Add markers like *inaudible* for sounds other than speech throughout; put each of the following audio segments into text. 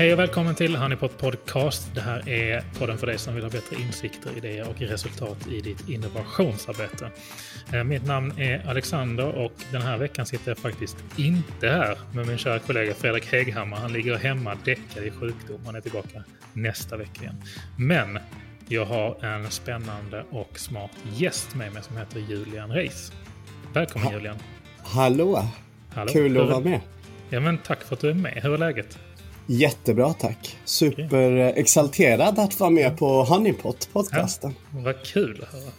Hej och välkommen till Honeypot Podcast. Det här är podden för dig som vill ha bättre insikter, idéer och resultat i ditt innovationsarbete. Eh, mitt namn är Alexander och den här veckan sitter jag faktiskt inte här med min kära kollega Fredrik Hägghammar. Han ligger hemma däckad i sjukdom. Han är tillbaka nästa vecka igen. Men jag har en spännande och smart gäst med mig som heter Julian Reis. Välkommen ha Julian! Hallå! Hallå. Kul att vara med! Ja, men tack för att du är med. Hur är läget? Jättebra tack. Superexalterad att vara med på Honeypot podcasten. Ja, vad kul att höra.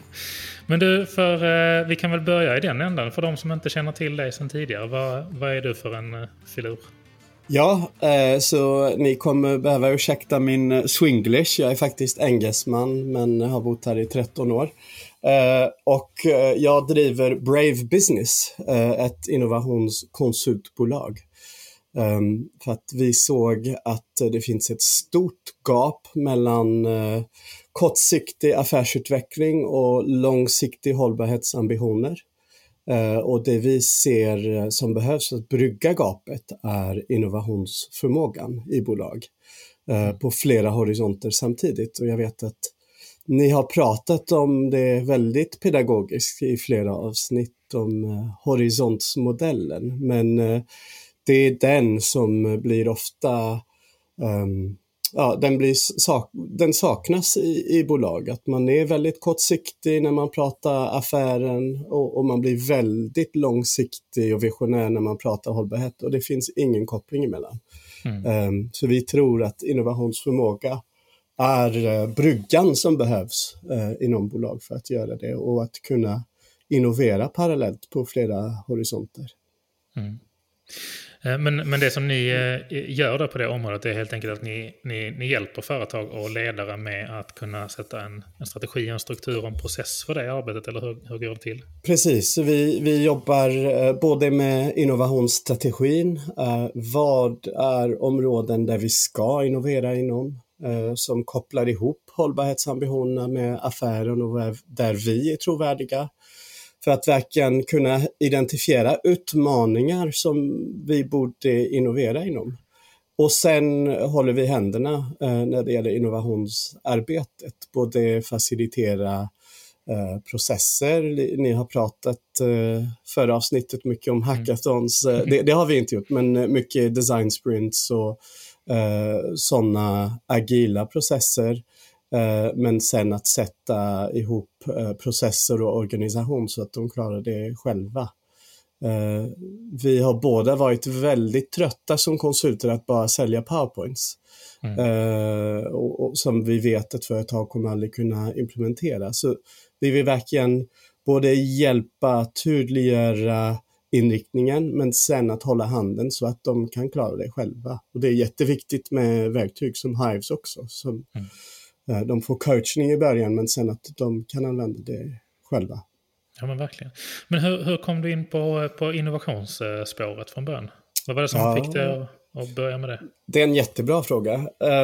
Men du, för, eh, vi kan väl börja i den ändan. För de som inte känner till dig sedan tidigare, vad, vad är du för en eh, filur? Ja, eh, så ni kommer behöva ursäkta min swinglish. Jag är faktiskt engelsman men har bott här i 13 år. Och jag driver Brave Business, ett innovationskonsultbolag. Um, för att vi såg att det finns ett stort gap mellan uh, kortsiktig affärsutveckling och långsiktig hållbarhetsambitioner. Uh, och det vi ser som behövs att brygga gapet är innovationsförmågan i bolag uh, på flera horisonter samtidigt. Och jag vet att ni har pratat om det väldigt pedagogiskt i flera avsnitt om horisontsmodellen. Men det är den som blir ofta um, ja, den, blir sak, den saknas i, i bolag. Att man är väldigt kortsiktig när man pratar affären och, och, man blir väldigt långsiktig och visionär när man pratar hållbarhet och det finns ingen koppling emellan. Mm. Um, så vi tror att innovationsförmåga är uh, bryggan som behövs uh, inom bolag för att göra det och att kunna innovera parallellt på flera horisonter. Mm. Eh, men, men det som ni eh, gör då på det området är helt enkelt att ni, ni, ni hjälper företag och ledare med att kunna sätta en, en strategi, en struktur och en process för det arbetet, eller hur, hur går det till? Precis, vi, vi jobbar eh, både med innovationsstrategin, vad är områden där vi ska innovera inom, som kopplar ihop hållbarhetsambitionerna med affären och där vi är trovärdiga för att verkligen kunna identifiera utmaningar som vi borde innovera inom. Och sen håller vi händerna eh, när det gäller innovationsarbetet, både facilitera eh, processer. Ni har pratat eh, förra avsnittet mycket om mm. hackathons. Det, det, har vi inte gjort, men mycket design sprints och sådana agila processer. Eh, men sen att sätta ihop eh, processer och organisation så att de klarar det själva. Eh, vi har båda varit väldigt trötta som konsulter att bara sälja powerpoints. Mm. Och, som vi vet att företag kommer aldrig kunna implementera. Så vi vill verkligen både hjälpa, tydliggöra inriktningen men sen att hålla handen så att de kan klara det själva. Och Det är jätteviktigt med verktyg som Hives också. Som, mm de får coachning i början men sen att de kan använda det själva. Ja men verkligen. Men hur, hur kom du in på, på innovationsspåret från början? Vad var det som ja, fick dig att, börja med det? Det är en jättebra fråga.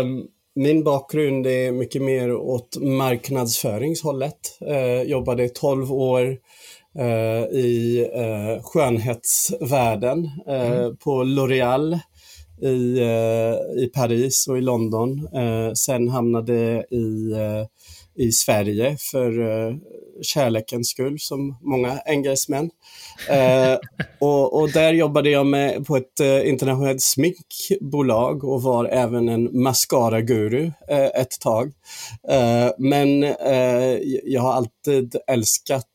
Um, min bakgrund är mycket mer åt marknadsföringshållet. Uh, jobbade 12 år uh, i skönhetsvärlden mm. på L'Oréal i, eh, i Paris och i London. Eh, sen hamnade i, eh, i Sverige för kärlekens skull, som många engelsmän. och, och, där jobbade jag med på ett internationellt sminkbolag och var även en mascara-guru ett tag. men jag har alltid älskat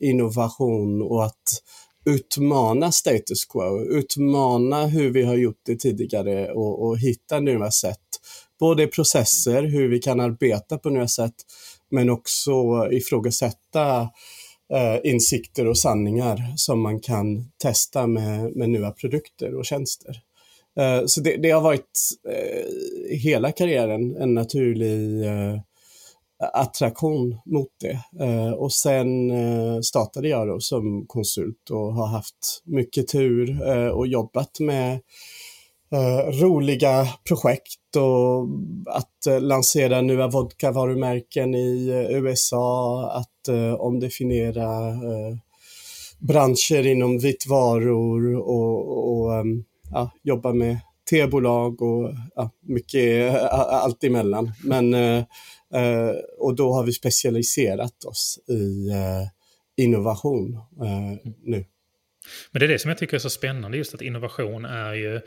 innovation och att utmana status quo, utmana hur vi har gjort det tidigare och, och hitta nya sätt. Både processer, hur vi kan arbeta på nya sätt, men också ifrågasätta eh, insikter och sanningar som man kan testa med, med nya produkter och tjänster. Eh, så det, det, har varit eh, hela karriären en naturlig eh, attraktion mot det. Eh, och sen eh, startade jag då som konsult och har haft mycket tur eh, och jobbat med eh, roliga projekt och att eh, lansera nya vodka-varumärken i eh, USA, att omdefiniera branscher inom vitvaror och, och ja, jobba med tebolag och ja, mycket allt emellan. Men, Eh, och då har vi specialiserat oss i eh, innovation eh, nu. Men det är det som jag tycker är så spännande, just att innovation är ju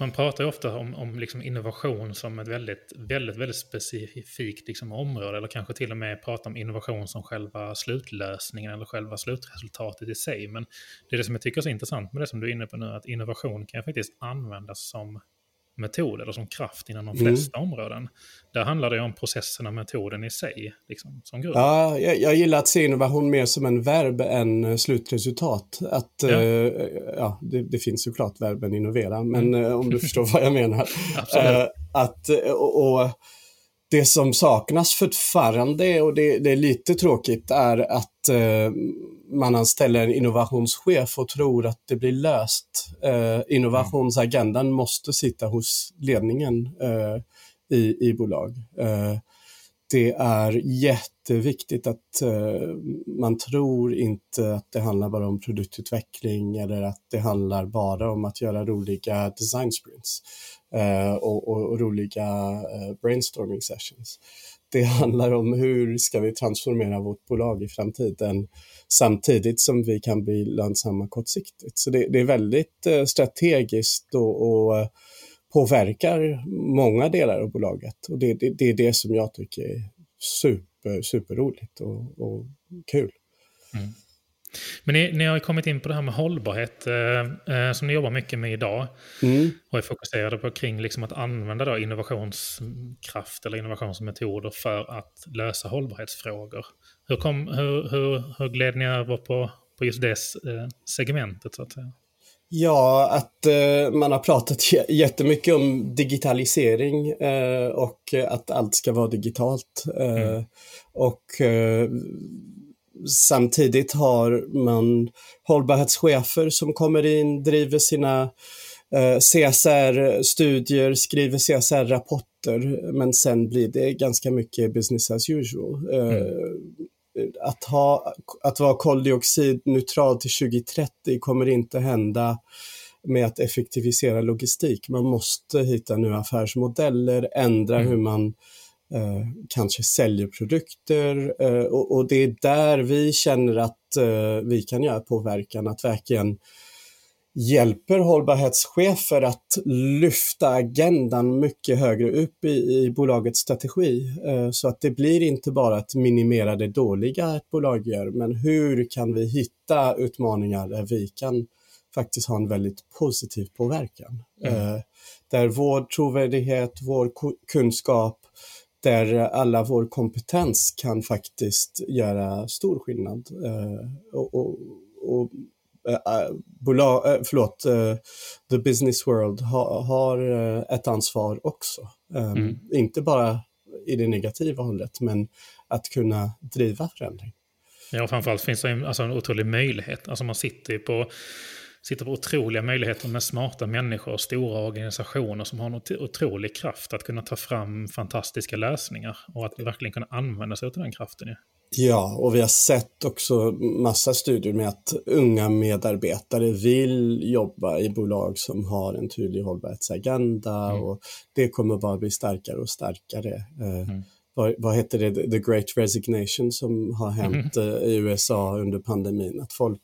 man pratar ju ofta om, om liksom innovation som ett väldigt, väldigt, väldigt specifikt liksom område, eller kanske till och med prata om innovation som själva slutlösningen eller själva slutresultatet i sig. Men det är det som jag tycker är så intressant med det som du är inne på nu, att innovation kan faktiskt användas som metod eller som kraft inom de mm. flesta mm. områden. Där handlar det om processen och metoden i sig liksom, som grund. Ja, jag, jag, gillar att se innovation mer som en verb än eh, slutresultat. Att, ja. Uh, ja, det, det, finns såklart verben innovera, men mm. uh, om du förstår vad jag menar. *laughs* uh, att, och, och, det som saknas fortfarande, och det, det är lite tråkigt, är att eh, man anställer en innovationschef och tror att det blir löst. Eh, innovationsagendan måste sitta hos ledningen eh, i, i bolag. Eh, det är jätteviktigt att eh, man tror inte att det handlar bara om produktutveckling eller att det handlar bara om att göra roliga design sprints Eh, och, och, och, roliga eh, brainstorming sessions. Det handlar om hur ska vi transformera vårt bolag i framtiden samtidigt som vi kan bli lönsamma kortsiktigt. Så det, det är väldigt eh, strategiskt och, och eh, påverkar många delar av bolaget. Och det, det, det, är det som jag tycker är super, superroligt och, och kul. Mm. Men ni, ni, har kommit in på det här med hållbarhet eh, eh, som ni jobbar mycket med idag. Mm. Och är fokuserade på kring liksom att använda då innovationskraft eller innovationsmetoder för att lösa hållbarhetsfrågor. Hur, kom, hur, hur, hur gled ni över på, på just det eh, segmentet så att säga? Ja, att eh, man har pratat jättemycket om digitalisering eh, och att allt ska vara digitalt. Eh, mm. Och samtidigt har man hållbarhetschefer som kommer in, driver sina eh, CSR-studier, skriver CSR-rapporter, men sen blir det ganska mycket business as usual. Mm att, ha, att vara koldioxidneutral till 2030 kommer inte hända med att effektivisera logistik. Man måste hitta nya affärsmodeller, ändra mm. hur man eh, kanske säljer produkter eh, och, och, det är där vi känner att eh, vi kan göra påverkan, att verkligen hjälper hållbarhetschefer att lyfta agendan mycket högre upp i, i bolagets strategi. Eh, så att det blir inte bara att minimera det dåliga ett bolag gör, men hur kan vi hitta utmaningar där vi kan faktiskt ha en väldigt positiv påverkan. Mm. Eh, där vår trovärdighet, vår kunskap, där alla vår kompetens kan faktiskt göra stor skillnad. Eh, och, och, och äh, bolag, äh, förlåt, äh, the business world ha, har ett ansvar också. Um, mm. Inte bara i det negativa hållet, men att kunna driva förändring. Ja, framförallt finns det alltså en otrolig möjlighet. Alltså man sitter på, sitter på otroliga möjligheter med smarta människor och stora organisationer som har en otrolig kraft att kunna ta fram fantastiska lösningar och att verkligen kunna använda sig av den kraften. Ja. Ja, och vi har sett också massa studier med att unga medarbetare vill jobba i bolag som har en tydlig hållbarhetsagenda mm. och det kommer bara bli starkare och starkare. Eh, mm. vad, vad heter det, the great resignation som har hänt mm. i USA under pandemin, att folk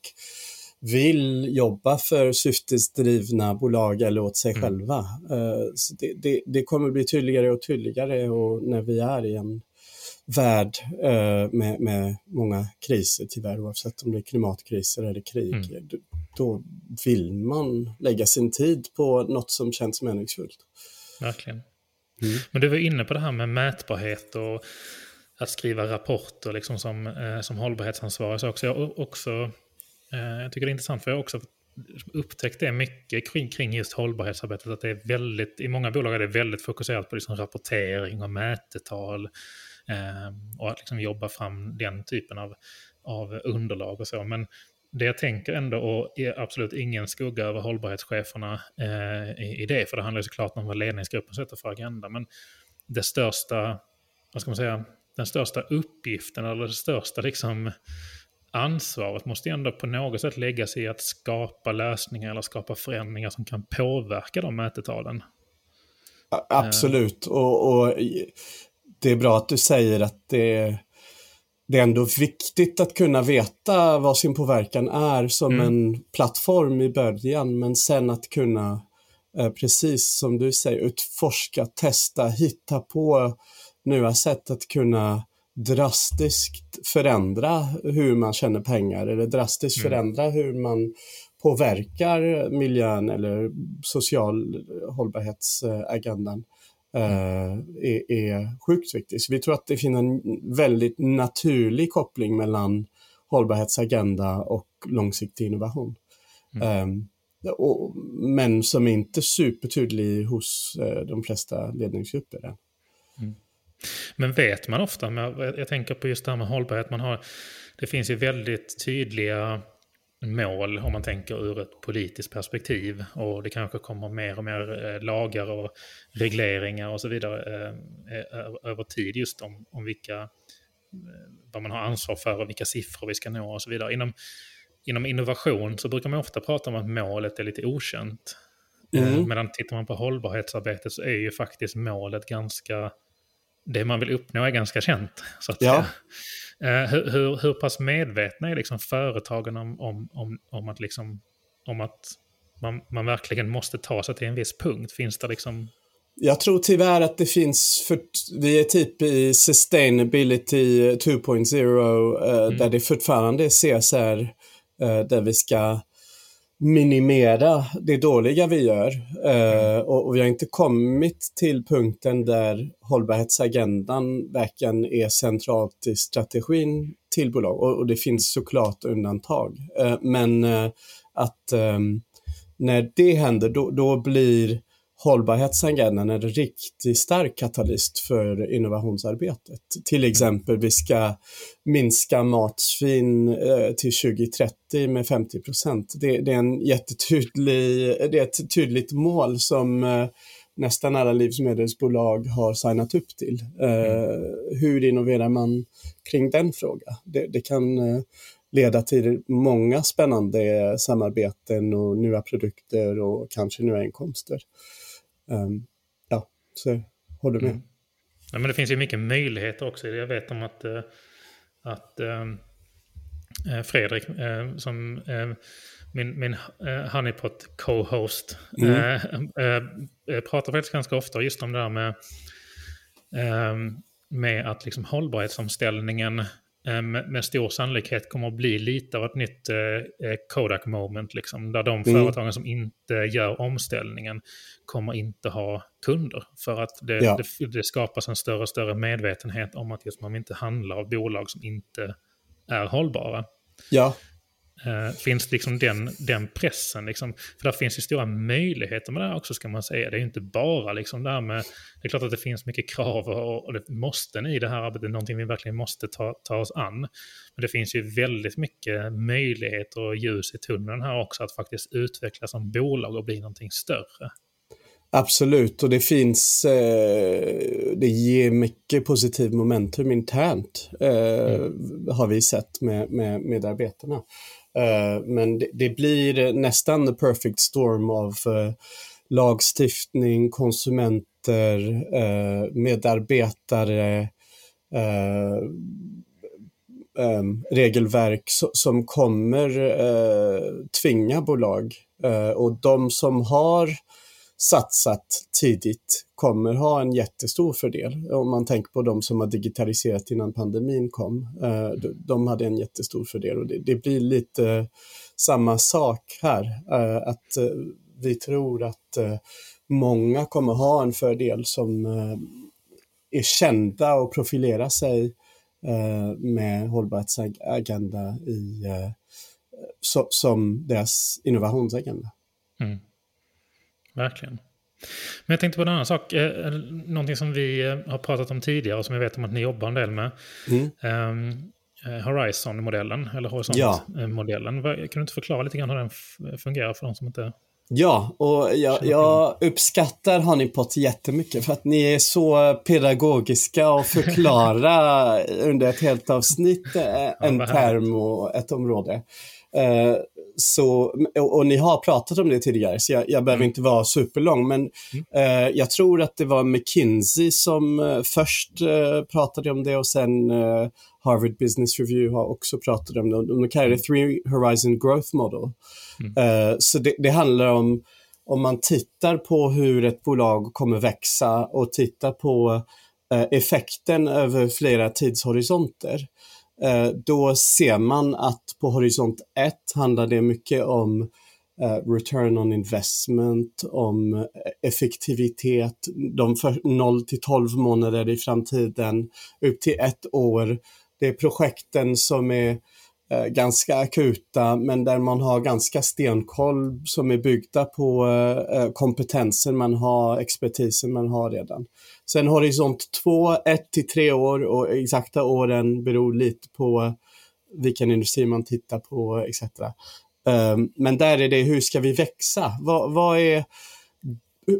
vill jobba för syftesdrivna bolag eller åt sig mm. själva. Eh, så det, det, det kommer bli tydligare och tydligare och när vi är i en värld eh, med, med många kriser tyvärr, oavsett om det är klimatkriser eller krig. Mm. Då vill man lägga sin tid på något som känns meningsfullt. Verkligen. Mm. Men du var inne på det här med mätbarhet och att skriva rapporter liksom som, eh, som hållbarhetsansvarig. Så också, jag, också, Eh, jag tycker det är intressant för jag har också upptäckt det mycket kring, kring just hållbarhetsarbetet. Att det är väldigt, I många bolag är det väldigt fokuserat på liksom rapportering och mätetal. Eh, och att liksom jobba fram den typen av, av underlag och så. Men det jag tänker ändå, och är absolut ingen skugga över hållbarhetscheferna eh, i, i, det, för det handlar ju såklart om vad ledningsgruppen sätter för agenda, men det största, vad ska man säga, den största uppgiften eller det största liksom ansvaret måste ändå på något sätt läggas i att skapa lösningar eller skapa förändringar som kan påverka de mätetalen. Absolut, och, och det är bra att du säger att det, det är ändå viktigt att kunna veta vad sin påverkan är som mm. en plattform i början, men sen att kunna, eh, precis som du säger, utforska, testa, hitta på nya sätt att kunna drastiskt förändra hur man tjänar pengar eller drastiskt mm. förändra hur man påverkar miljön eller social hållbarhetsagendan eh, är, är sjukt viktigt. Så vi tror att det finns en väldigt naturlig koppling mellan hållbarhetsagenda och långsiktig innovation. Mm. Um, och, men som är inte supertydlig hos uh, de flesta ledningsgrupper. Mm. Men vet man ofta, jag tänker på just det här med hållbarhet, man har, det finns ju väldigt tydliga mål om man tänker ur ett politiskt perspektiv. Och det kanske kommer mer och mer eh, lagar och regleringar och så vidare eh, eh, över tid just om, om vilka, vad man har ansvar för och vilka siffror vi ska nå och så vidare. Inom, inom innovation så brukar man ofta prata om att målet är lite okänt. Mm. Medan tittar man på hållbarhetsarbetet så är ju faktiskt målet ganska det man vill uppnå är ganska känt. Så att ja. Eh, hur, hur, hur pass medvetna är liksom företagen om, om, om, om att, liksom, om att man, man verkligen måste ta sig till en viss punkt? Finns det liksom jag tror tyvärr att det finns, för vi är typ i sustainability 2.0 eh, mm. där det fortfarande är CSR eh, där vi ska minimera det dåliga vi gör. Mm. och, vi har inte kommit till punkten där hållbarhetsagendan verkligen är centralt i strategin till bolag. Och, det finns såklart undantag. Uh, men uh, att um, när det händer, då, då blir hållbarhetsagendan är en riktigt stark katalyst för innovationsarbetet. Till mm. exempel, vi ska minska matsvinn eh, till 2030 med 50 procent. Det, det, är en jättetydlig, det är ett tydligt mål som eh, nästan alla livsmedelsbolag har signat upp till. Eh, mm. Hur innoverar man kring den frågan? Det, det kan leda till många spännande samarbeten och nya produkter och kanske nya inkomster. Um, ja, så håller med. Mm. Ja, men det finns ju mycket möjligheter också. Jag vet om att, eh, att ähm, Fredrik, äh, som äh, min, min äh, Honeypot co-host, mm. pratar faktiskt ganska ofta just om det där med, ehm, med att liksom hållbarhetsomställningen med stor sannolikhet kommer att bli lite av ett nytt eh, eh, Kodak moment. Liksom, där de mm. företagen som inte gör omställningen kommer inte ha kunder. För att det, ja. det, det, skapas en större och större medvetenhet om att just man inte handlar av bolag som inte är hållbara. Ja. Uh, finns liksom den, den pressen. Liksom. För där finns ju stora möjligheter med det här också ska man säga. Det är ju inte bara liksom det här med... Det är klart att det finns mycket krav och, och det måste i det här arbetet. Någonting vi verkligen måste ta, ta oss an. Men det finns ju väldigt mycket möjligheter och ljus i tunneln här också att faktiskt utvecklas som bolag och bli någonting större. Absolut, och det finns, eh, det ger mycket positiv momentum internt, eh, mm. har vi sett med, med medarbetarna. Eh, men det, det, blir nästan the perfect storm av uh, lagstiftning, konsumenter, uh, medarbetare, um, regelverk so som kommer tvinga bolag. och de som har satsat tidigt kommer ha en jättestor fördel. Om man tänker på de som har digitaliserat innan pandemin kom. Eh, de hade en jättestor fördel och det blir lite samma sak här. Eh, att eh, vi tror att många kommer ha en fördel som är kända och profilerar sig med hållbarhetsagenda i, som deras innovationsagenda. Mm. Verkligen. Men jag tänkte på en annan sak. Eh, någonting som vi eh, har pratat om tidigare och som jag vet om att ni jobbar en del med. Mm. Um, Horizon-modellen, eller Horizont-modellen. Ja. Kan du inte förklara lite grann hur den fungerar för de som inte Ja, och jag, jag uppskattar Honeypot jättemycket för att ni är så pedagogiska och *laughs* förklara under ett helt avsnitt eh, en term och ett område. Så, och, och, ni har pratat om det tidigare, så jag, jag behöver mm. inte vara superlång, men mm. uh, jag tror att det var McKinsey som uh, först pratade om det och sen Harvard Business Review har också pratat om det. De kallar det Three Horizon Growth Model. Mm. så det, det handlar om om man tittar på hur ett bolag kommer växa och tittar på effekten över flera tidshorisonter Eh, Eh, då ser man att på horisont 1 handlar det mycket om eh, return on investment, om eh, effektivitet, de för 0 till 12 månader i framtiden, upp till ett år. Det är projekten som är eh, ganska akuta men där man har ganska stenkoll som är byggda på eh, eh kompetensen man har, expertisen man har redan. Sen horisont 2, 1 till 3 år och exakta åren beror lite på vilken industri man tittar på etc. Um, ehm, men där är det, hur ska vi växa? Vad, vad, är,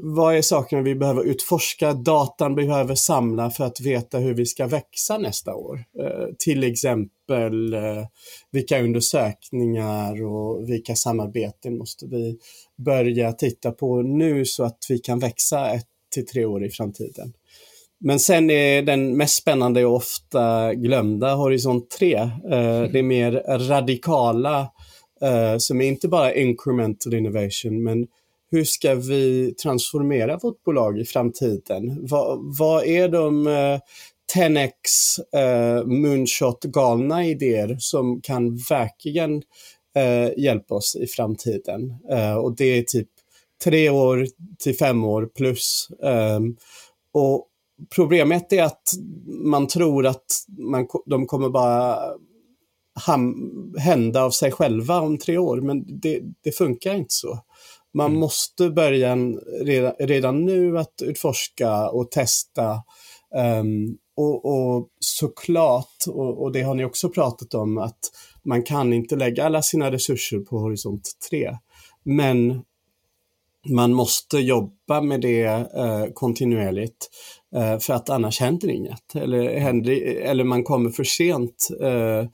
vad är sakerna vi behöver utforska? Datan behöver samla för att veta hur vi ska växa nästa år. Uh, till exempel uh, vilka undersökningar och vilka samarbeten måste vi börja titta på nu så att vi kan växa ett till tre år i framtiden. Men sen är den mest spännande och ofta glömda Horisont 3. Eh, det är mer radikala, eh, som är inte bara incremental innovation, men hur ska vi transformera vårt bolag i framtiden? Va, vad är de eh, 10x eh, moonshot galna idéer som kan verkligen eh, hjälpa oss i framtiden? Eh, och det är typ tre år till fem år plus. Um, och Problemet är att man tror att man, de kommer bara ham, hända av sig själva om tre år, men det, det funkar inte så. Man mm. måste börja redan, redan, nu att utforska och testa. Um, och, och såklart, och, och, det har ni också pratat om, att man kan inte lägga alla sina resurser på horisont 3. Men man måste jobba med det eh, kontinuerligt eh, för att annars händer inget. Eller, händer, eller man kommer för sent eh,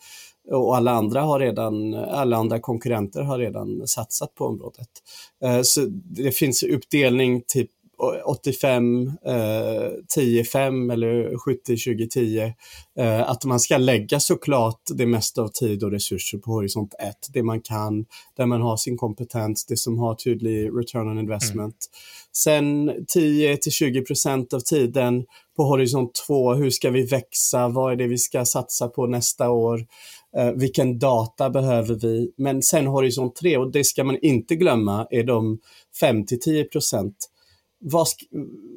och alla andra, har redan, alla andra konkurrenter har redan satsat på området. Eh, så det finns uppdelning typ 85, eh, 10-5 eller 70-20-10. Eh, att man ska lägga såklart det mesta av tid och resurser på horisont 1. Det man kan, där man har sin kompetens, det som har tydlig return on investment. Mm. Sen 10-20% av tiden på horisont 2, hur ska vi växa? Vad är det vi ska satsa på nästa år? Eh, vilken data behöver vi? Men sen horisont 3, och det ska man inte glömma, är de 5-10 vad,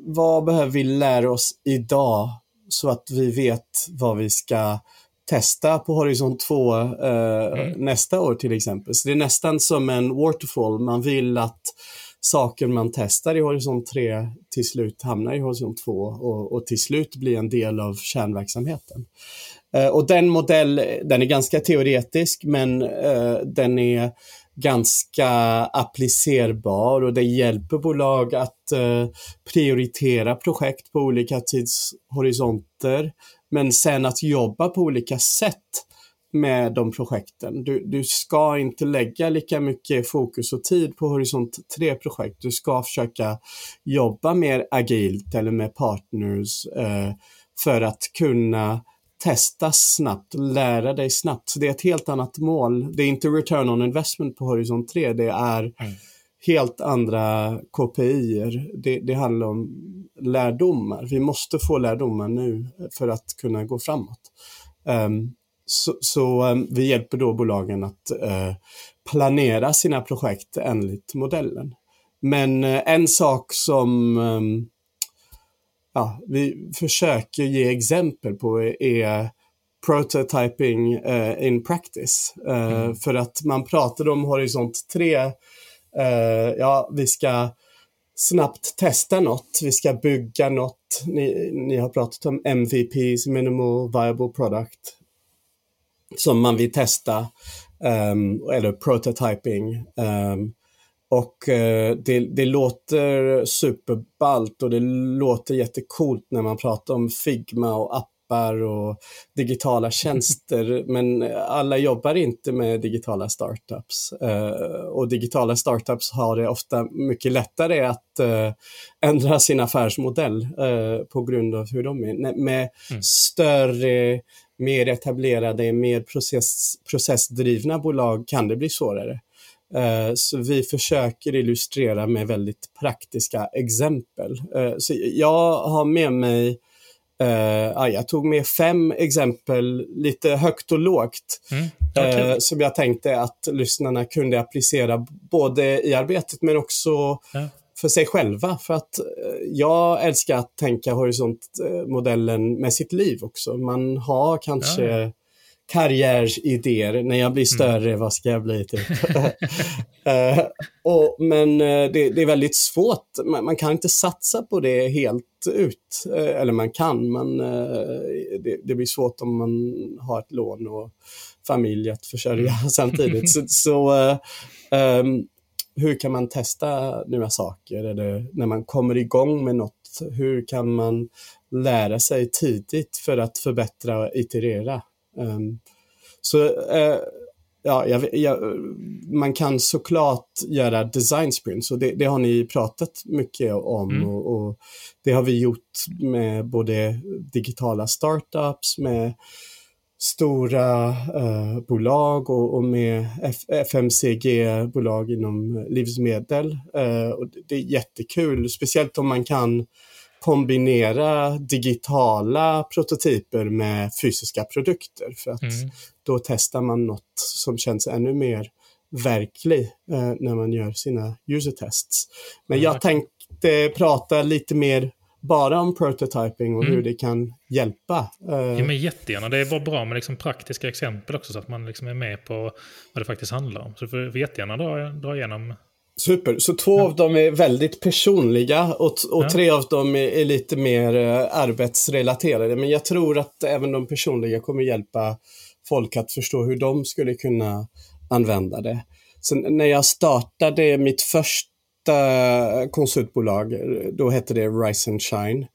vad behöver vi lära oss idag så att vi vet vad vi ska testa på Horizon 2 eh, mm. nästa år till exempel. Så det är nästan som en waterfall. Man vill att saker man testar i Horizon 3 till slut hamnar i Horizon 2 och, och till slut blir en del av kärnverksamheten. Eh, och den modell, den är ganska teoretisk men eh, den är ganska applicerbar och det hjälper bolag att eh, prioritera projekt på olika tidshorisonter. Men sen att jobba på olika sätt med de projekten. Du, du ska inte lägga lika mycket fokus och tid på Horisont 3-projekt. Du ska försöka jobba mer agilt eller med partners eh, för att kunna testa snabbt, lära dig snabbt. Så det är ett helt annat mål. Det är inte return on investment på Horizon 3, det är mm. helt andra KPI. Det, det handlar om lärdomar. Vi måste få lärdomar nu för att kunna gå framåt. Um, så, så um, vi hjälper då bolagen att uh, planera sina projekt enligt modellen. Men uh, en sak som um, ja, vi försöker ge exempel på är prototyping uh, in practice. Uh, mm. För att man pratade om Horisont 3, uh, eh, ja vi ska snabbt testa något, vi ska bygga något. Ni, ni har pratat om MVPs, minimal viable product, som man vill testa, um, eller prototyping. Um, Och eh, det, det låter superballt och det låter jättekult när man pratar om Figma och appar och digitala tjänster. Men alla jobbar inte med digitala startups. Eh, och digitala startups har det ofta mycket lättare att eh, ändra sin affärsmodell på grund av hur de är. Med mm. större mer etablerade, mer process, processdrivna bolag kan det bli svårare. Eh, så vi försöker illustrera med väldigt praktiska exempel. Eh, så jag har med mig Uh, jag tog med fem exempel, lite högt och lågt, mm, okay. uh, som jag tänkte att lyssnarna kunde applicera både i arbetet men också ja. för sig själva. För att uh, jag älskar att tänka horisontmodellen med sitt liv också. Man har kanske ja karriärsidéer. När jag blir mm. större, mm. vad ska jag bli? Typ. uh, *laughs* och, men uh, det, det, är väldigt svårt. Man, man, kan inte satsa på det helt ut. Uh, eller man kan, men det, det, blir svårt om man har ett lån och familj att försörja mm. *laughs* samtidigt. Så, så um, hur kan man testa nya saker? Eller när man kommer igång med något, hur kan man lära sig tidigt för att förbättra och iterera? Um, så uh, ja, jag, jag, man kan såklart göra design sprints och det, det har ni pratat mycket om mm. och, och, det har vi gjort med både digitala startups, med stora uh, bolag och, och med FMCG-bolag inom livsmedel. Uh, och det är jättekul, speciellt om man kan kombinera digitala prototyper med fysiska produkter. För att mm. då testar man något som känns ännu mer verklig eh, när man gör sina user tests. Men jag tänkte prata lite mer bara om prototyping och mm. hur det kan hjälpa. Eh. Ja, men jättegärna. Det är bra med liksom praktiska exempel också så att man liksom är med på vad det faktiskt handlar om. Så du får jättegärna dra, dra igenom Super. Så två ja. av dem är väldigt personliga och, och ja. tre av dem är, är, lite mer uh, arbetsrelaterade. Men jag tror att även de personliga kommer hjälpa folk att förstå hur de skulle kunna använda det. Så när jag startade mitt första konsultbolag, då hette det Rise and Shine.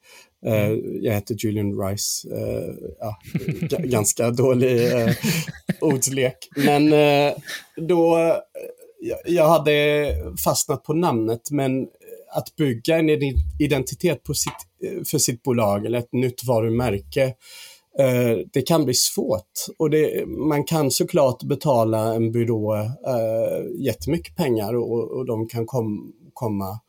Uh, jag heter Julian Rice. Uh, ja, ganska *laughs* dålig uh, ordlek. Men då jag hade fastnat på namnet, men att bygga en identitet på sitt, för sitt bolag eller ett nytt varumärke, eh, det kan bli svårt. Och det, man kan såklart betala en byrå eh, jättemycket pengar och, och de kan kom, komma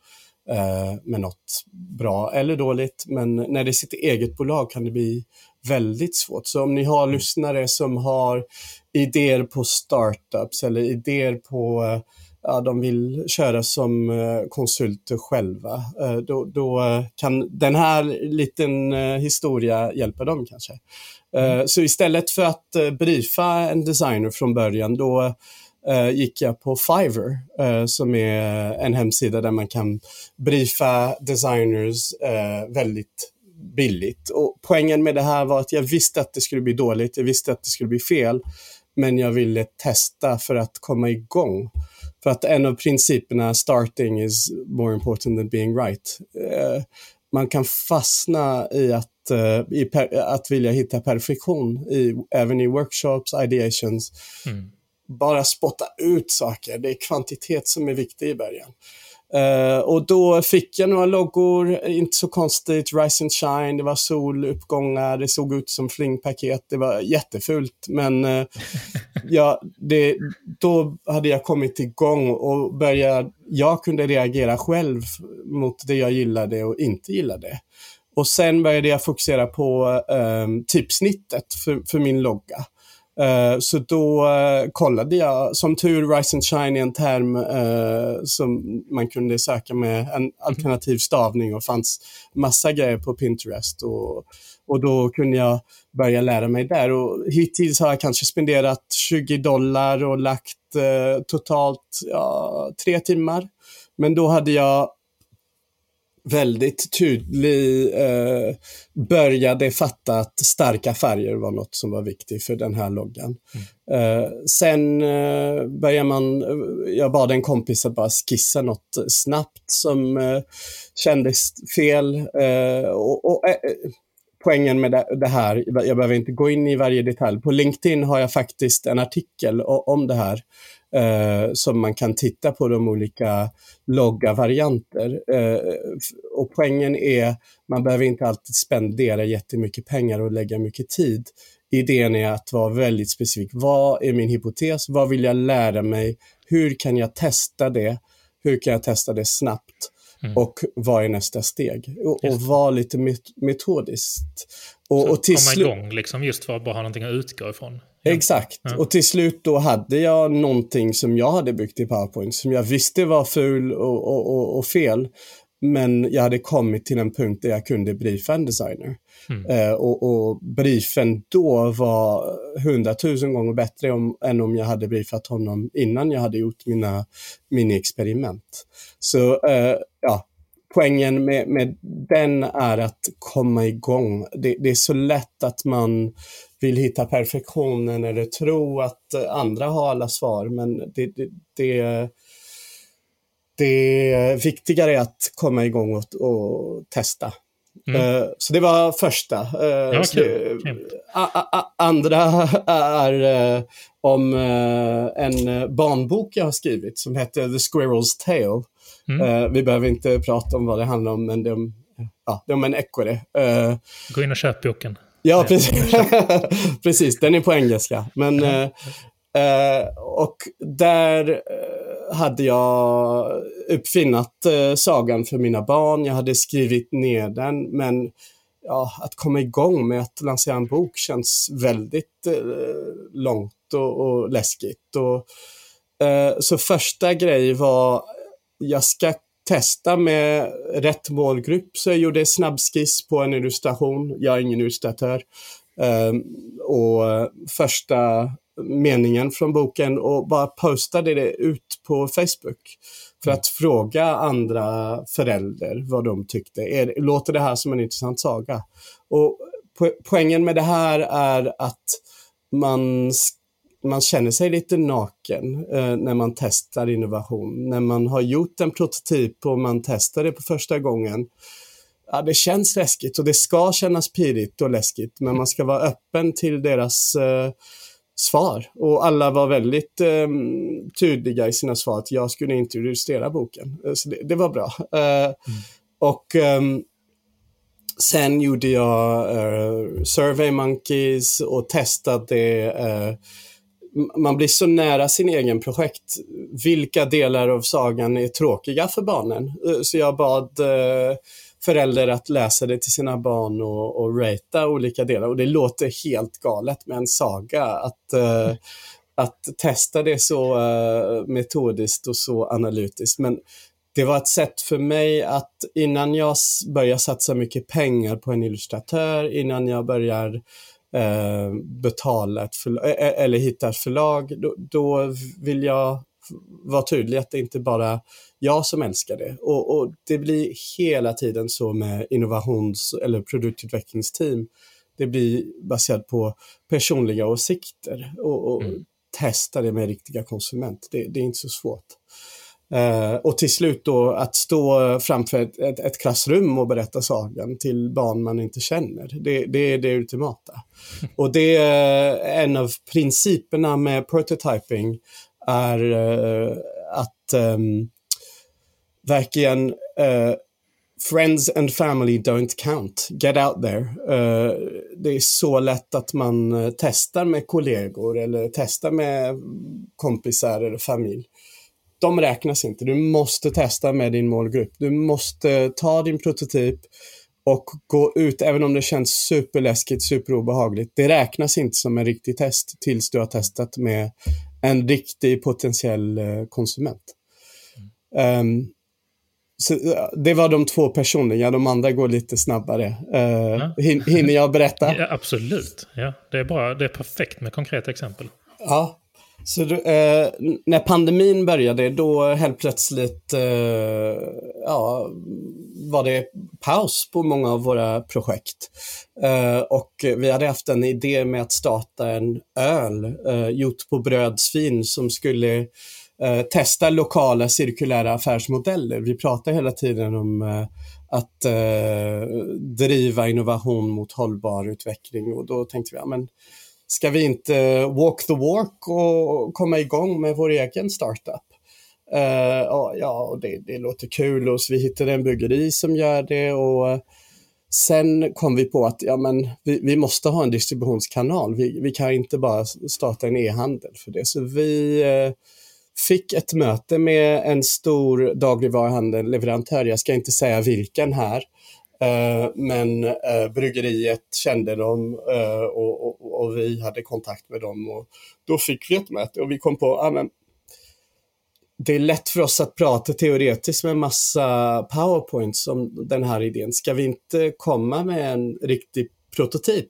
eh, med något bra eller dåligt. Men när det är sitt eget bolag kan det bli väldigt svårt. Så om ni har lyssnare som har idéer på startups eller idéer på ja, de vill köra som eh, konsulter själva, eh, då, då kan den här liten eh, historia hjälpa dem kanske. Mm. Så istället för att briefa en designer från början, då Eh, gick jag på Fiverr eh, som är en hemsida där man kan briefa designers eh, väldigt billigt. Och poängen med det här var att jag visste att det skulle bli dåligt, jag visste att det skulle bli fel, men jag ville testa för att komma igång. För att en av principerna, starting is more important than being right. Man kan fastna i att, i per, att vilja hitta perfektion, i, även i workshops, ideations. Mm. Bara spotta ut saker. Det är kvantitet som är viktig i början. Uh, och då fick jag några loggor, inte så konstigt, Rise and Shine, det var soluppgångar, det såg ut som flingpaket, det var jättefult. Men uh, *laughs* ja, det, då hade jag kommit igång och började, jag kunde reagera själv mot det jag gillade och inte gillade. Och sen började jag fokusera på um, typsnittet för, för min logga. Uh, så då uh, kollade jag, som tur Rise and Shine är en term uh, som man kunde söka med en alternativ stavning och fanns massa grejer på Pinterest. Och, och då kunde jag börja lära mig där. Och hittills har jag kanske spenderat 20 dollar och lagt totalt ja, tre timmar. Men då hade jag väldigt tydlig, eh, började fatta att starka färger var något som var viktigt för den här loggan. Mm. Eh, sen eh, började man, jag bad en kompis att bara skissa något snabbt som eh, kändes fel. Eh, och, och eh, poängen med det här, jag behöver inte gå in i varje detalj. På LinkedIn har jag faktiskt en artikel om det här eh, som man kan titta på de olika logga-varianter. Eh, och poängen är, man behöver inte alltid spendera jättemycket pengar och lägga mycket tid. Idén är att vara väldigt specifik. Vad är min hypotes? Vad vill jag lära mig? Hur kan jag testa det? Hur kan jag testa det snabbt? Mm. Och vad är nästa steg? Och, och vara lite metodiskt. Och, och till komma igång liksom just för att bara ha någonting att utgå ifrån. Exakt. Ja. Och till slut då hade jag någonting som jag hade byggt i PowerPoint som jag visste var ful och, och, och, och fel. Men jag hade kommit till en punkt där jag kunde briefa en designer. Mm. Eh, och, och briefen då var hundratusen gånger bättre om, än om jag hade briefat honom innan jag hade gjort mina mini-experiment. Så eh, ja, poängen med, med den är att komma igång. Det, det, är så lätt att man vill hitta perfektionen eller tro att andra har alla svar, men det, det, det, det viktigare är att komma igång och, och testa. Mm. Uh, så det var första. Uh, ja, cool. cool. andra är uh, om en barnbok jag har skrivit som heter The Squirrel's Tale. Mm. vi behöver inte prata om vad det handlar om, men det är om, ja, det är om en ekorre. Gå in och köp boken. Ja, precis. *laughs* precis. Den är på engelska. Men, mm. eh, och där eh, hade jag uppfinnat eh, sagan för mina barn. Jag hade skrivit ner den, men ja, att komma igång med att lansera en bok känns väldigt eh, långt och, och läskigt. Och, eh, så första grej var, jag ska testa med rätt målgrupp. Så jag gjorde snabbskiss på en illustration. Jag är ingen illustratör. Um, och eh, första meningen från boken och bara postade det ut på Facebook för att fråga andra föräldrar vad de tyckte. Är, låter det här som en intressant saga? Och po poängen med det här är att man man känner sig lite naken eh, när man testar innovation. När man har gjort en prototyp och man testar det på första gången. Ja, det känns läskigt och det ska kännas pirrigt och läskigt, men man ska vara öppen till deras eh, svar. Och alla var väldigt eh, tydliga i sina svar att jag skulle inte illustrera boken. Eh, så det, det var bra. Eh, mm. Och ehm, sen gjorde jag uh, Survey Monkeys och testade uh, man blir så nära sin egen projekt. Vilka delar av sagan är tråkiga för barnen? Eh, så jag bad eh, föräldrar att läsa det till sina barn och, och ratea olika delar. Och det låter helt galet med en saga. Att, mm. att testa det så metodiskt och så analytiskt. Men det var ett sätt för mig att innan jag börjar satsa mycket pengar på en illustratör, innan jag börjar eh, betala ett förlag, eller hitta ett förlag, då, då, vill jag vara tydlig att det inte bara jag som älskar det. Och, och, det blir hela tiden så med innovations eller produktutvecklingsteam. Det blir baserat på personliga åsikter och, och mm. testa det med riktiga konsument. Det, det är inte så svårt. Uh, och till slut då att stå framför ett, ett, ett, klassrum och berätta sagan till barn man inte känner. Det, det är det ultimata. *laughs* Och det är en av principerna med prototyping är uh, att um, verkligen uh, Friends and family don't count. Get out there. det är så lätt att man testar med kollegor eller testar med kompisar eller familj de räknas inte. Du måste testa med din målgrupp. Du måste ta din prototyp och gå ut, även om det känns superläskigt, superobehagligt. Det räknas inte som en riktig test tills du har testat med en riktig potentiell eh, konsument. Um, så det var de två personliga, de andra går lite snabbare. Ja. Hinner jag berätta? *laughs* Ja, absolut. Ja, det, är bra. det är perfekt med konkreta exempel. Ja, så eh, när pandemin började, då helt plötsligt eh, ja, var det paus på många av våra projekt. Eh, och vi hade haft en idé med att starta en öl eh, gjort på brödsvin som skulle eh, testa lokala cirkulära affärsmodeller. Vi pratar hela tiden om eh, att driva innovation mot hållbar utveckling och då tänkte vi, ja, men ska vi inte walk the walk och komma igång med vår egen startup? Uh, ja, det, det låter kul och så vi hittade en byggeri som gör det och eh, sen kom vi på att ja, men vi, vi måste ha en distributionskanal. Vi, vi kan inte bara starta en e-handel för det. Så vi uh, fick ett möte med en stor dagligvaruhandel, leverantör, jag ska inte säga vilken här, Eh, men eh, bryggeriet kände dem eh, och, och, och, vi hade kontakt med dem. Och då fick vi ett möte och vi kom på ah, att det är lätt för oss att prata teoretiskt med massa powerpoints om den här idén. Ska vi inte komma med en riktig prototyp?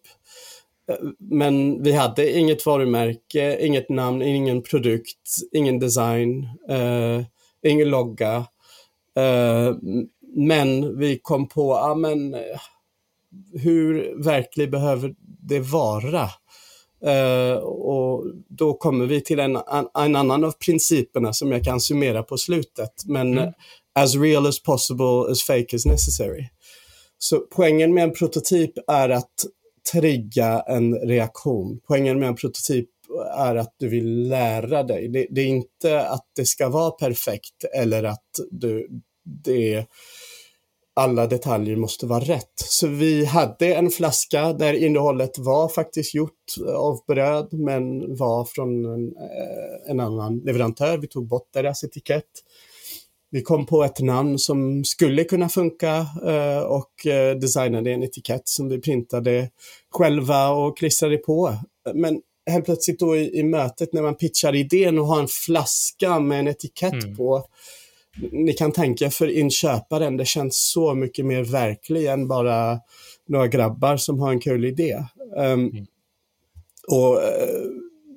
Men vi hade inget varumärke, inget namn, ingen produkt, ingen design, eh, ingen logga. Uh, men vi kom på, ja men hur verklig behöver det vara? Uh, och då kommer vi till en, en, annan av principerna som jag kan summera på slutet. Men mm. as real as possible, as fake as necessary. Så poängen med en prototyp är att trigga en reaktion. Poängen med en prototyp är att du vill lära dig. Det, det är inte att det ska vara perfekt eller att du, det alla detaljer måste vara rätt. Så vi hade en flaska där innehållet var faktiskt gjort av bröd men var från en, eh, en annan leverantör. Vi tog bort deras etikett. Vi kom på ett namn som skulle kunna funka eh, och eh, designade en etikett som vi printade själva och klistrade på. Men helt plötsligt då i, i mötet när man pitchar idén och har en flaska med en etikett mm. på ni kan tänka för inköparen, det känns så mycket mer verklig än bara några grabbar som har en kul idé. Um, mm. Och uh,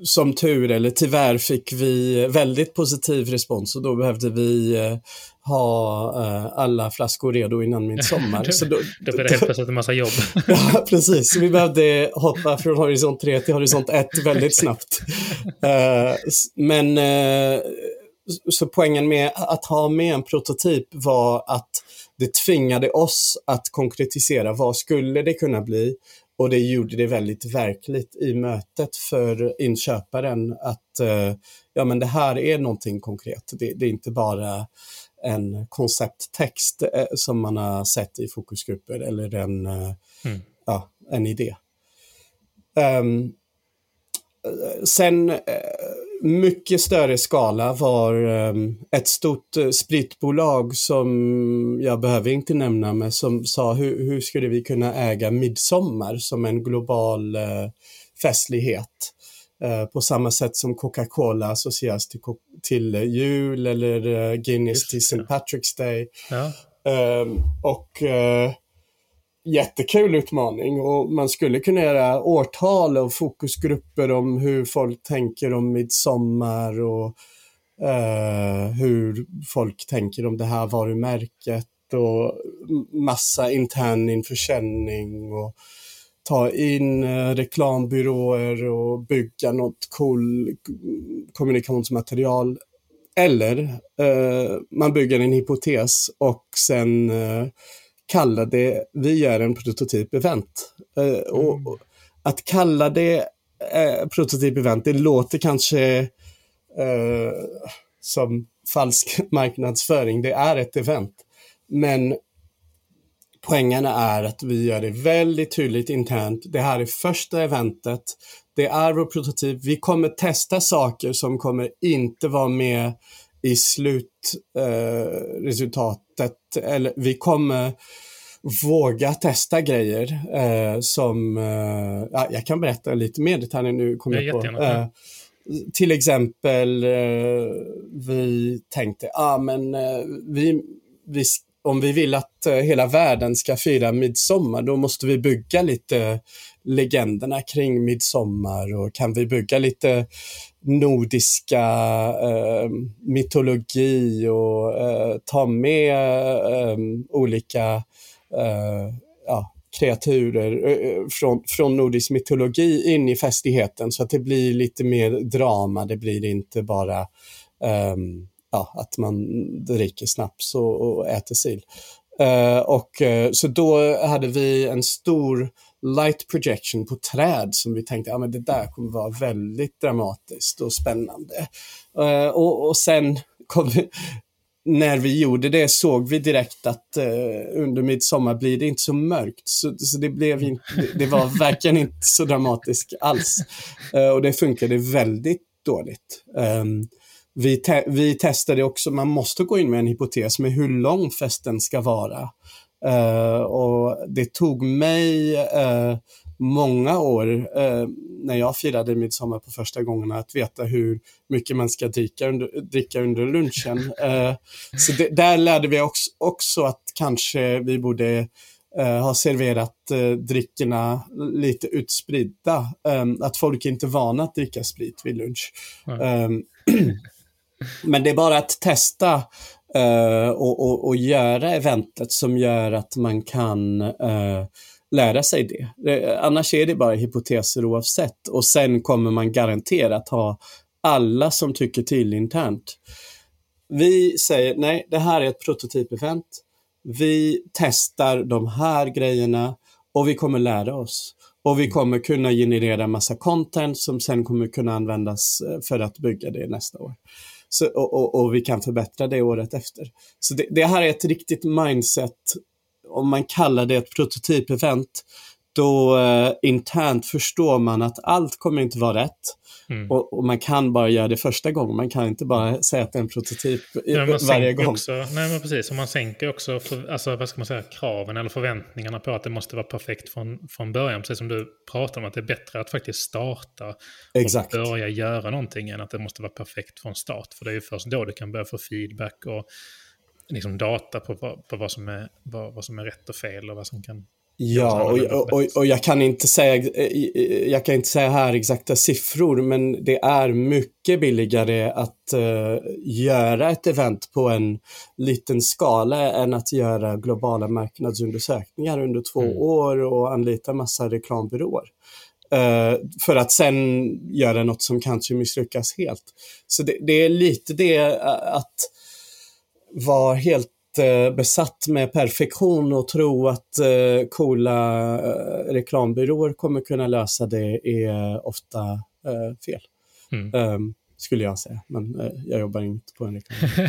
som tur eller tyvärr fick vi väldigt positiv respons och då behövde vi uh, ha uh, alla flaskor redo innan midsommar. *laughs* så då, då blev det helt plötsligt en massa jobb. *laughs* ja, precis. Så vi behövde hoppa från horisont 3 till horisont 1 väldigt snabbt. *laughs* men så poängen med att ha med en prototyp var att det tvingade oss att konkretisera vad skulle det kunna bli och det gjorde det väldigt verkligt i mötet för inköparen att eh, ja men det här är någonting konkret. Det, det är inte bara en koncepttext eh, som man har sett i fokusgrupper eller en, eh, mm. ja, en idé. Um, sen mycket större skala var um, ett stort uh, spritbolag som jag behöver inte nämna, men som sa hur, hur skulle vi kunna äga midsommar som en global uh, festlighet? På samma sätt som Coca-Cola associeras till, till jul eller Guinness till St. Patrick's Day. Ja. Um, och jättekul utmaning och man skulle kunna göra årtal och fokusgrupper om hur folk tänker om midsommar och eh, hur folk tänker om det här varumärket och massa intern införsäljning och ta in eh, reklambyråer och bygga något cool kommunikationsmaterial. Eller eh, man bygger en hypotes och sen eh, kalla det, vi gör en prototyp-event. Mm. och, att kalla det uh, prototyp-event, det låter kanske uh, som falsk *laughs* marknadsföring. Det är ett event. Men poängen är att vi gör det väldigt tydligt internt. Det här är första eventet. Det är vår prototyp. Vi kommer testa saker som kommer inte vara med i slutresultatet. Eh, eller vi kommer våga testa grejer eh, som, eh, ja, jag kan berätta lite mer detaljer nu. Kommer jag på. Eh, till exempel, eh, vi tänkte, ah, men eh, vi, vi, om vi vill att hela världen ska fira midsommar, då måste vi bygga lite legenderna kring midsommar och kan vi bygga lite nordiska eh, mytologi och eh, ta med eh, olika eh, Eh, ja, kreaturer eh, eh, från, från nordisk mytologi in i festigheten så att det blir lite mer drama. Det blir inte bara um, ja, att man dricker snaps och, och äter sill. Uh, och, uh, så då hade vi en stor light projection på träd som vi tänkte att men det där kommer vara väldigt dramatiskt och spännande. Uh, och, och sen kom vi, när vi gjorde det såg vi direkt att eh, under midsommar blir det inte så mörkt. Så, så det, blev inte, det var verkligen inte så dramatiskt alls. Eh, och det funkade väldigt dåligt. Um, vi, te vi testade också, man måste gå in med en hypotes med hur lång festen ska vara. Uh, och det tog mig uh, många år uh, när jag firade midsommar på första gången att veta hur mycket man ska dricka under, dricka under lunchen. *laughs* så det, där lärde vi också, också, att kanske vi borde ha serverat dryckerna lite utspridda. Um, att folk inte är vana att dricka sprit vid lunch. Mm. *clears throat* Men det är bara att testa uh, och, och, och, göra eventet som gör att man kan uh, lära sig det. det. Annars är det bara hypoteser oavsett och sen kommer man garanterat ha alla som tycker till internt. Vi säger nej, det här är ett prototypevent. Vi testar de här grejerna och vi kommer lära oss. Och vi kommer kunna generera massa content som sen kommer kunna användas eh, för att bygga det nästa år. Så, och, och, och, vi kan förbättra det året efter. Så det, det, här är ett riktigt mindset, om man kallar det ett prototypevent, då eh, internt förstår man att allt kommer inte vara rätt. Mm. Och, och, man kan bara göra det första gången. Man kan inte bara säga att det är en prototyp ja, varje gång. Också, nej, men precis. Och man sänker också för, alltså, vad ska man säga, kraven eller förväntningarna på att det måste vara perfekt från, från början. Precis som du pratar om, att det är bättre att faktiskt starta Exakt. och börja göra någonting än att det måste vara perfekt från start. För det är ju först då du kan börja få feedback och liksom data på, på vad, som är, vad, vad som är rätt och fel och vad som kan Ja, och, och, och, jag, kan inte säga, jag kan inte säga här exakta siffror, men det är mycket billigare att uh, göra ett event på en liten skala än att göra globala marknadsundersökningar under två mm. år och anlita massa reklambyråer. Uh, för att sen göra något som kanske misslyckas helt. Så det, det är lite det att vara helt besatt med perfektion och tro att eh, coola eh, reklambyråer kommer kunna lösa det är ofta eh, fel. Mm. Um, skulle jag säga, men uh, jag jobbar inte på en reklam.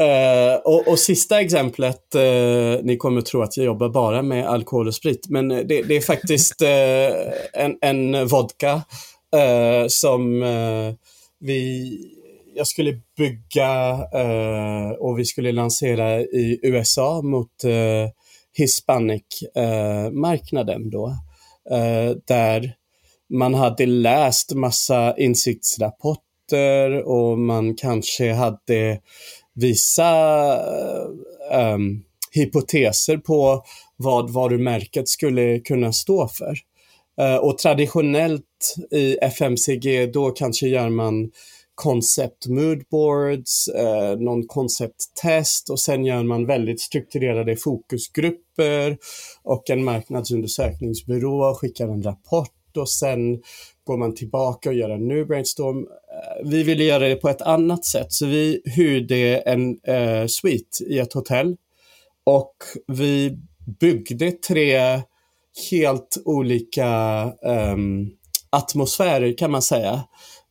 uh, *laughs* och, och, sista exemplet, uh, ni kommer tro att jag jobbar bara med alkohol och sprit, men det, det är faktiskt *laughs* en, en, vodka som vi jag skulle bygga eh, och vi skulle lansera i USA mot eh, Hispanic-marknaden eh, då. Eh, där man hade läst massa insiktsrapporter och man kanske hade vissa um, hypoteser på vad varumärket skulle kunna stå för. Uh, och traditionellt i FMCG, då kanske gör man concept moodboards, eh, någon koncepttest och sen gör man väldigt strukturerade fokusgrupper och en marknadsundersökningsbyrå skickar en rapport och sen går man tillbaka och gör en ny brainstorm. Eh, vi ville göra det på ett annat sätt så vi hyrde en eh, suite i ett hotell och vi byggde tre helt olika eh, atmosfärer kan man säga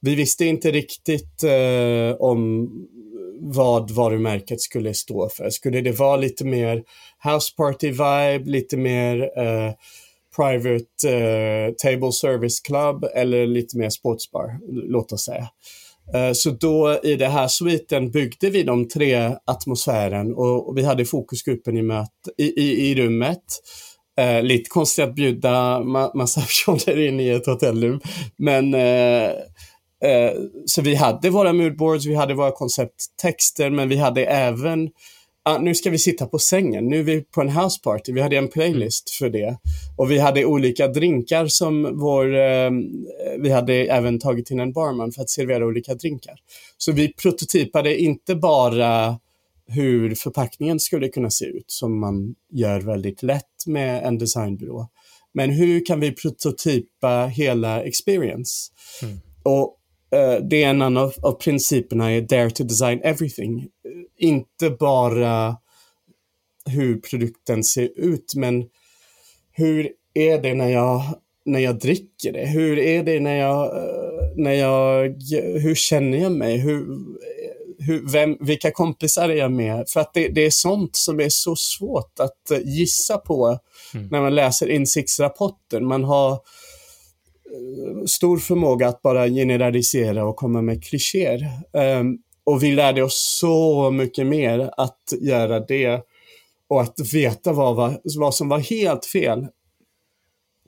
vi visste inte riktigt eh, om vad varumärket skulle stå för. Skulle det vara lite mer house party vibe, lite mer eh, private eh, table service club eller lite mer sportsbar, låt oss säga. Eh, så då i den här sviten byggde vi de tre atmosfären och, och vi hade fokusgruppen i, möt, i, i, i rummet. Eh, lite konstigt att bjuda ma massa *laughs* personer in i ett hotellrum, men eh, Eh, så vi hade våra moodboards, vi hade våra koncepttexter, men vi hade även ah, nu ska vi sitta på sängen, nu är vi på en houseparty. Vi hade en playlist för det. Och vi hade olika drinkar som vår, eh, vi hade även tagit in en barman för att servera olika drinkar. Så vi prototypade inte bara hur förpackningen skulle kunna se ut, som man gör väldigt lätt med en designbyrå. Men hur kan vi prototypa hela experience? Mm. Och uh, det är en annan av, av principerna är dare to design everything. Inte bara hur produkten ser ut, men hur är det när jag, när jag dricker det? Hur är det när jag, eh, när jag, hur känner jag mig? Hur, hur, vem, vilka kompisar är jag med? För att det, det, är sånt som är så svårt att eh, gissa på mm. när man läser insiktsrapporter. Man har eh, stor förmåga att bara generalisera och komma med klichéer. Um, och vi lärde oss så mycket mer att göra det och att veta vad, vad som var helt fel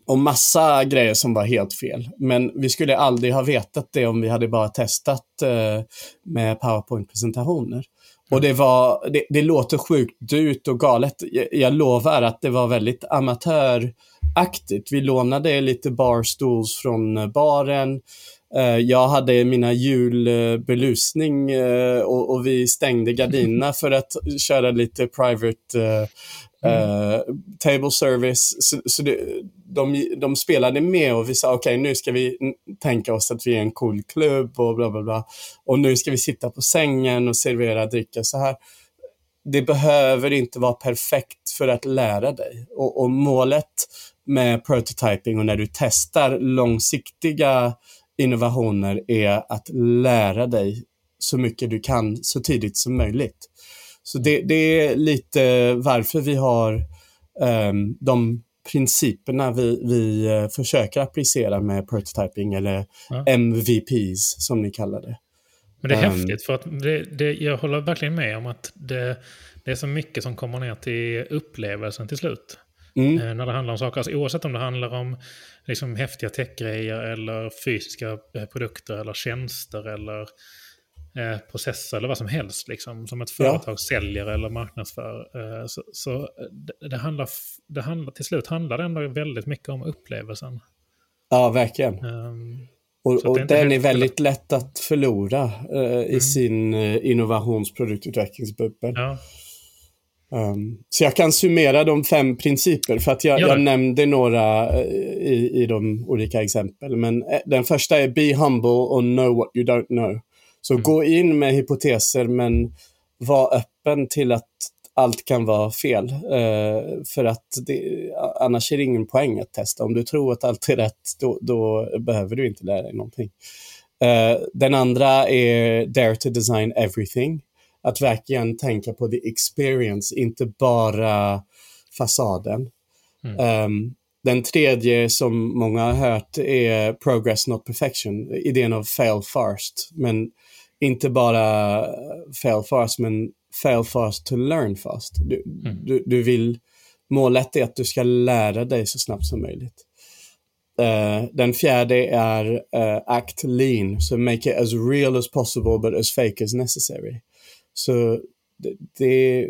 och massa grejer som var helt fel. Men vi skulle aldrig ha vetat det om vi hade bara testat eh, med PowerPoint-presentationer. Och det var, det, det, låter sjukt dyrt och galet. Jag, jag lovar att det var väldigt amatör amatöraktigt. Vi lånade lite barstools från baren. Eh, jag hade mina julbelusning eh, och, vi stängde gardinerna *laughs* för att köra lite private mm. table service. Så, så det, de, de spelade med och vi sa okej, okay, nu ska vi tänka oss att vi är en cool klubb och bla bla bla. Och nu ska vi sitta på sängen och servera dricka så här. Det behöver inte vara perfekt för att lära dig. Och, och målet med prototyping och när du testar långsiktiga innovationer är att lära dig så mycket du kan så tidigt som möjligt. Så det, det är lite varför vi har um, de principerna vi, vi uh, försöker applicera med prototyping eller ja. MVPs som ni kallar det. Men det är um, häftigt för att det, det, jag håller verkligen med om att det, det är så mycket som kommer ner till upplevelsen till slut. Mm. Eh, när det handlar om saker, alltså, oavsett om det handlar om liksom, häftiga techgrejer eller fysiska eh, produkter eller tjänster eller eh, processer eller vad som helst. Liksom, som ett företag ja. säljer eller marknadsför. Eh, så, så det, det, handlar, det handlar, till slut handlar det ändå väldigt mycket om upplevelsen. Ja, verkligen. Um, och, och den är väldigt lätt att förlora eh, i mm. sin eh, innovationsproduktutvecklingsbubbel. Ja. Um, så jag kan summera de fem principer för att jag, jag nämnde några uh, i, i de olika exempel. Men uh, den första är be humble och know what you don't know. Så mm. gå in med hypoteser men var öppen till att allt kan vara fel. Uh, för att det, annars är det ingen poäng att testa. Om du tror att allt är rätt, då, då behöver du inte lära dig någonting. den andra är dare to design everything att verkligen tänka på the experience, inte bara fasaden. Mm. Um, den tredje som många har hört är progress not perfection, idén av fail fast. Men inte bara fail fast, men fail fast to learn fast. Du, mm. du, du, vill, målet är att du ska lära dig så snabbt som möjligt. Uh, den fjärde är uh, act lean, so make it as real as possible but as fake as necessary. Så det, det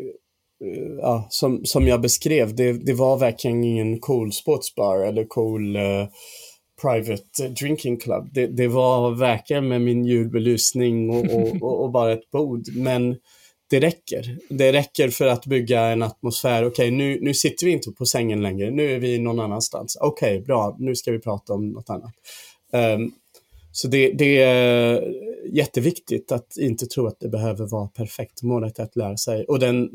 ja, som, som jag beskrev, det, det var verkligen ingen cool sportsbar eller cool uh, private drinking club. Det, det, var verkligen med min julbelysning och, och, *laughs* och, och, bara ett bord. Men det räcker. Det räcker för att bygga en atmosfär. Okej, okay, nu, nu sitter vi inte på sängen längre. Nu är vi någon annanstans. Okej, okay, bra. Nu ska vi prata om något annat. Um, så det, det, är jätteviktigt att inte tro att det behöver vara perfekt. Målet är att lära sig. Och den eh,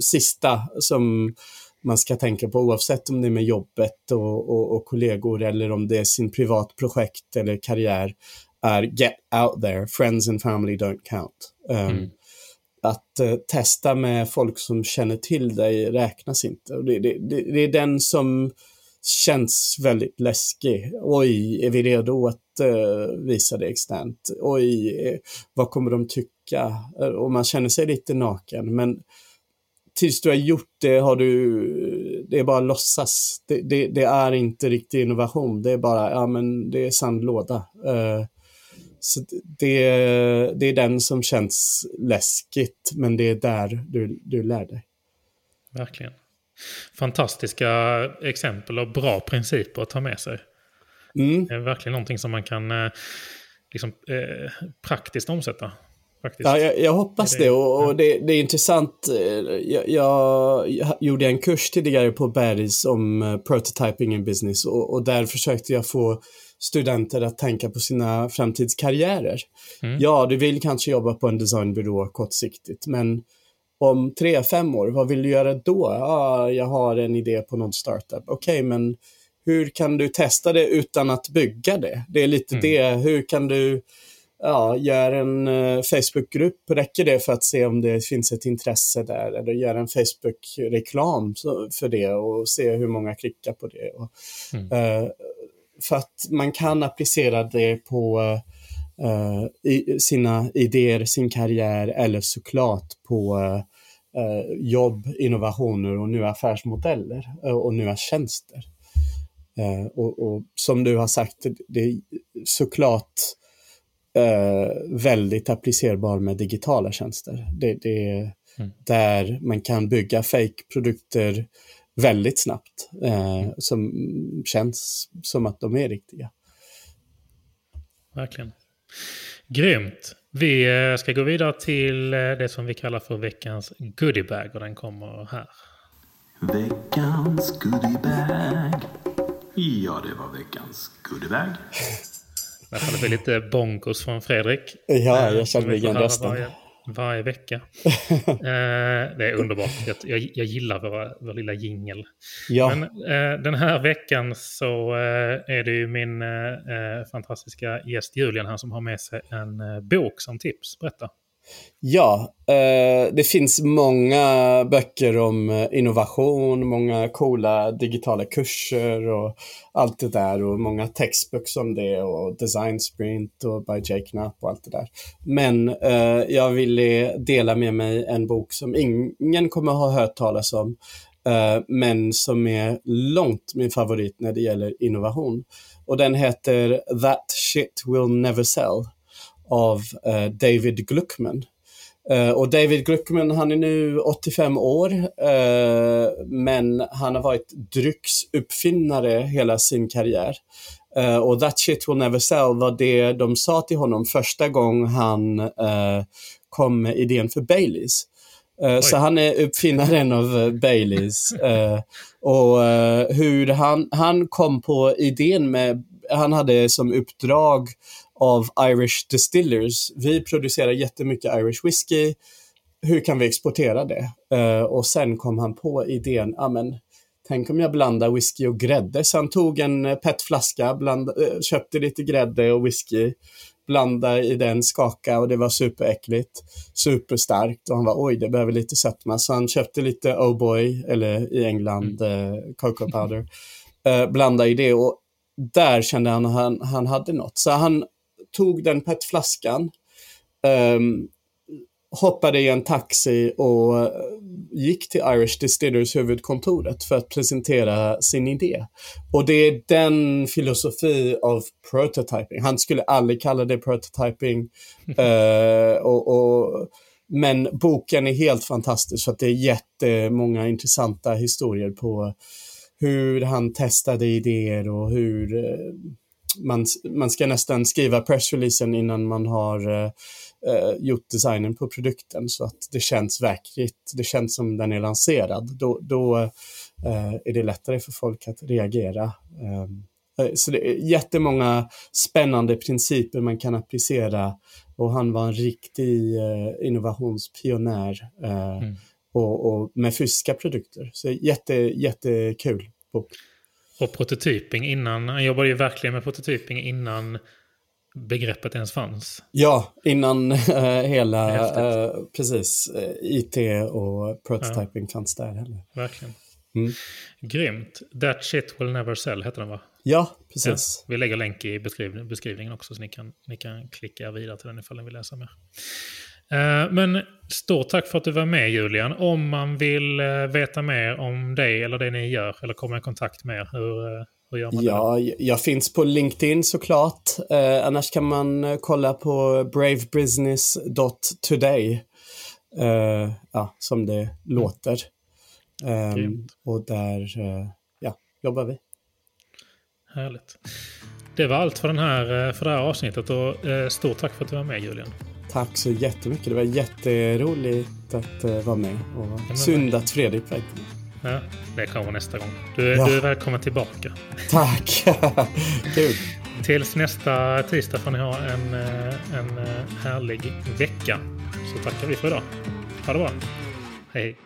sista som man ska tänka på oavsett om det är med jobbet och, och, och kollegor eller om det är sin privat projekt eller karriär är get out there. Friends and family don't count. Um, mm. Att uh, testa med folk som känner till dig räknas inte. Och det, det, det, det är den som känns väldigt läskig. Oj, är vi redo att eh, visa det externt? Oj, eh, vad kommer de tycka? Eh, och man känner sig lite naken. Men tills du har gjort det har du, det är bara låtsas. Det, det, det är inte riktig innovation. Det är bara, ja men det är sandlåda. Eh, Så det, det är den som känns läskigt, men det är där du, du lär dig. Verkligen. Fantastiska exempel och bra principer att ta med sig. Mm. Det är verkligen någonting som man kan eh, liksom, eh, praktiskt omsätta. Faktiskt. Ja, jag, jag hoppas det, det och, och det, det, är intressant. Eh, jag, jag, gjorde en kurs tidigare på Bergs om uh, prototyping in business och, och, där försökte jag få studenter att tänka på sina framtidskarriärer. Mm. Ja, du vill kanske jobba på en designbyrå kortsiktigt, men om tre, fem år, vad vill du göra då? Ja, jag har en idé på någon startup. Okej, okay, men hur kan du testa det utan att bygga det? Det är lite mm. det. Hur kan du ja, göra en uh, Facebookgrupp? Räcker det för att se om det finns ett intresse där? Eller göra en Facebook-reklam för det och se hur många klickar på det? Och, mm. uh, för att man kan applicera det på uh, i, sina idéer, sin karriär eller såklart på jobb, innovationer och nya affärsmodeller och nya tjänster. Eh, och, och, som du har sagt, det är såklart eh, väldigt applicerbar med digitala tjänster. Det, det är mm. där man kan bygga fake-produkter väldigt snabbt eh, mm. som känns som att de är riktiga. Verkligen. Grymt. Vi eh, ska gå vidare till eh, det som vi kallar för veckans goodiebag och den kommer här. Veckans goodiebag. Ja, det var veckans goodiebag. Det blir lite bonkos från Fredrik. Ja, jag känner mig igen rösten. Varje, vecka. *laughs* eh, det är underbart. Jag, jag, jag gillar vår, vår lilla jingel. Ja. Men eh, den här veckan så eh, är det ju min eh, eh, fantastiska gäst Julian här som har med sig en eh, bok som tips. Berätta. Ja, eh, det finns många böcker om eh, innovation, många coola digitala kurser och allt det där och många textböcker om det och design sprint och by Jake Knapp och allt det där. Men eh, jag ville dela med mig en bok som ingen kommer ha hört talas om, eh, men som är långt min favorit när det gäller innovation. Och den heter That shit will never sell av eh, David Gluckman. Uh, och David Gluckman, han är nu 85 år, uh, men han har varit drycksuppfinnare hela sin karriär. Uh, och That shit will never sell var det de sa till honom första gången han kom med idén för Baileys. så han är uppfinnaren av Baileys. och hur han, han kom på idén med, han hade som uppdrag av Irish Distillers. Vi producerar jättemycket Irish whisky. Hur kan vi exportera det? Uh, och sen kom han på idén, ja men tänk om jag blandar whisky och grädde. Så han tog en eh, petflaska, bland, uh, köpte lite grädde och whisky, blandade i den, skaka och det var superäckligt, superstarkt och han var oj, det behöver lite sötma. Så han köpte lite Oh Boy, eller i England, uh, cocoa powder, blandade i det och där kände han att han, han hade något. Så han tog den petflaskan, um, hoppade i en taxi och eh, gick till Irish Distillers huvudkontoret för att presentera sin idé. Och det är den filosofi av prototyping. Han skulle aldrig kalla det prototyping. uh, *laughs* och, och, men boken är helt fantastisk för att det är jättemånga intressanta historier på hur han testade idéer och hur uh, man, man ska nästan skriva pressreleasen innan man har uh, gjort designen på produkten så att det känns verkligt. Det känns som den är lanserad. Då, då uh, är det lättare för folk att reagera. Um, så det är jättemånga spännande principer man kan applicera och han var en riktig innovationspionjär mm. och, och, med fysiska produkter. Så jätte, jättekul bok. Och prototyping innan, han jobbade ju verkligen med prototyping innan begreppet ens fanns. Ja, innan äh, *laughs* hela, äh, precis, äh, IT och prototyping ja. fanns där heller. Verkligen. Mm. Grymt. That shit will never sell heter den va? Ja, precis. Ja, vi lägger länk i beskriv beskrivningen också så ni kan, ni kan klicka vidare till den ifall ni vill läsa mer. Eh, men stort tack för att du var med Julian. Om man vill eh, veta mer om dig eller det ni gör eller komma i kontakt med er, hur, eh, Hur gör man ja, det? jag finns på LinkedIn såklart. Eh, annars kan man kolla på bravebusiness.today. Eh, ja, som det låter. Eh, och där ja, jobbar vi. Härligt. Det var allt för, den här, för det här avsnittet och stort tack för att du var med Julian. Tack så jättemycket. Det var jätteroligt att uh, vara med. Och synd att Fredrik var inte. Ja, det kommer nästa gång. Du, Ja. du är välkommen tillbaka. Tack! *laughs* Kul! Tills nästa tisdag får ni ha en, eh, en eh, härlig vecka. Så tackar vi för idag. Ha det bra. Hej.